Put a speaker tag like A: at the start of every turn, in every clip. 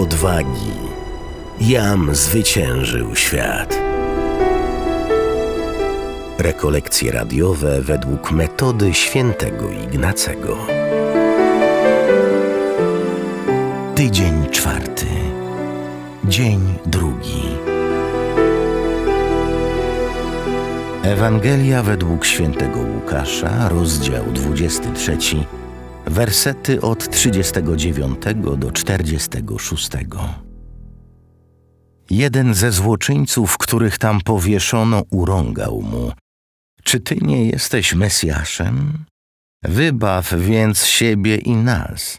A: odwagi. Jam zwyciężył świat. Rekolekcje radiowe według metody świętego Ignacego. Tydzień czwarty. Dzień drugi. Ewangelia według świętego Łukasza, rozdział 23, wersety od 39 do 46. Jeden ze złoczyńców, których tam powieszono, urągał mu: Czy ty nie jesteś Mesjaszem? Wybaw więc siebie i nas.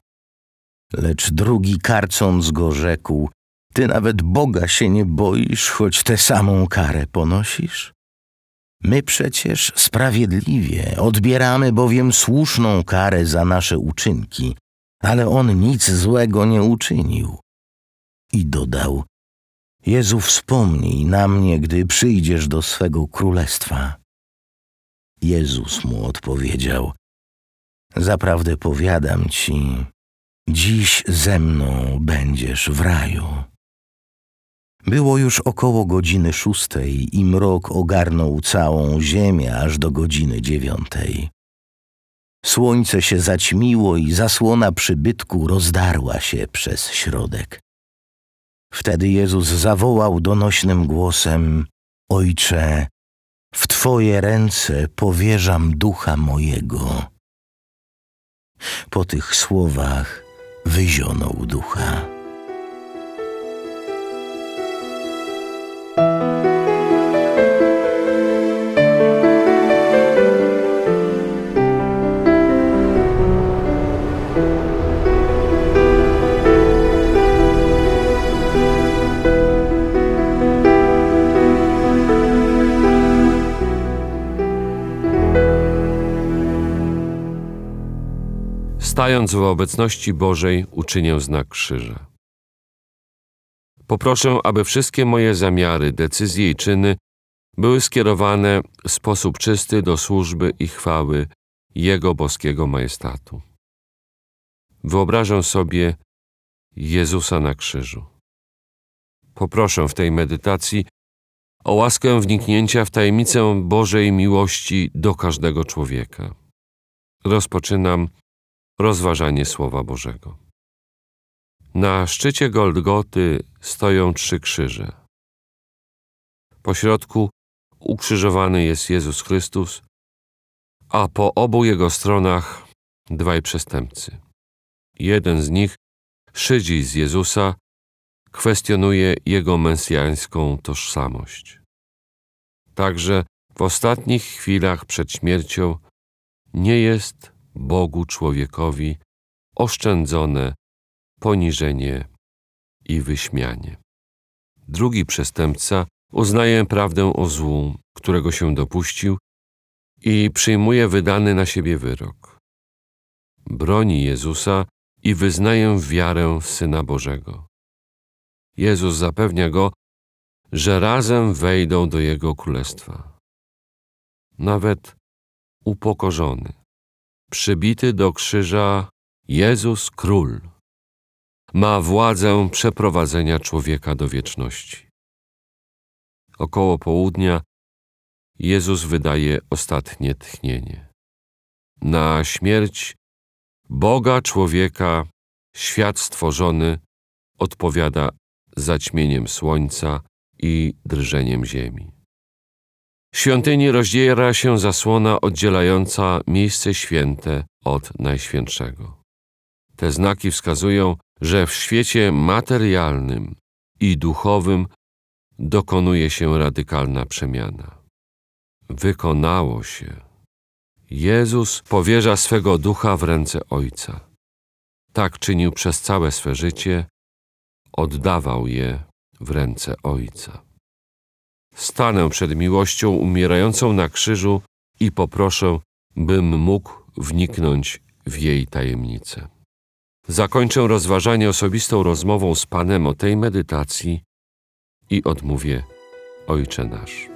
A: Lecz drugi karcąc go rzekł: Ty nawet Boga się nie boisz, choć tę samą karę ponosisz? My przecież sprawiedliwie odbieramy bowiem słuszną karę za nasze uczynki, ale on nic złego nie uczynił. I dodał: Jezu, wspomnij na mnie, gdy przyjdziesz do swego królestwa. Jezus mu odpowiedział: Zaprawdę powiadam ci, dziś ze mną będziesz w raju. Było już około godziny szóstej i mrok ogarnął całą ziemię aż do godziny dziewiątej. Słońce się zaćmiło i zasłona przybytku rozdarła się przez środek. Wtedy Jezus zawołał donośnym głosem: Ojcze, w Twoje ręce powierzam ducha mojego. Po tych słowach wyzionął ducha.
B: Stając w obecności Bożej, uczynię znak krzyża. Poproszę, aby wszystkie moje zamiary, decyzje i czyny były skierowane w sposób czysty do służby i chwały Jego boskiego majestatu. Wyobrażę sobie Jezusa na krzyżu. Poproszę w tej medytacji o łaskę wniknięcia w tajemnicę Bożej miłości do każdego człowieka. Rozpoczynam rozważanie Słowa Bożego. Na szczycie Goldgoty stoją trzy krzyże. Po środku ukrzyżowany jest Jezus Chrystus, a po obu jego stronach dwaj przestępcy. Jeden z nich szydzi z Jezusa, kwestionuje jego mesjańską tożsamość. Także w ostatnich chwilach przed śmiercią nie jest Bogu człowiekowi oszczędzone poniżenie i wyśmianie. Drugi przestępca uznaje prawdę o złu, którego się dopuścił i przyjmuje wydany na siebie wyrok. Broni Jezusa i wyznaje wiarę w Syna Bożego. Jezus zapewnia go, że razem wejdą do Jego Królestwa. Nawet upokorzony, przybity do krzyża Jezus Król ma władzę przeprowadzenia człowieka do wieczności. Około południa Jezus wydaje ostatnie tchnienie. Na śmierć Boga człowieka świat stworzony odpowiada zaćmieniem słońca i drżeniem ziemi. Świątyni rozdziera się zasłona oddzielająca miejsce święte od najświętszego. Te znaki wskazują, że w świecie materialnym i duchowym dokonuje się radykalna przemiana. Wykonało się. Jezus powierza swego ducha w ręce Ojca. Tak czynił przez całe swe życie, oddawał je w ręce Ojca. Stanę przed miłością umierającą na krzyżu i poproszę, bym mógł wniknąć w jej tajemnicę. Zakończę rozważanie osobistą rozmową z Panem o tej medytacji i odmówię Ojcze nasz.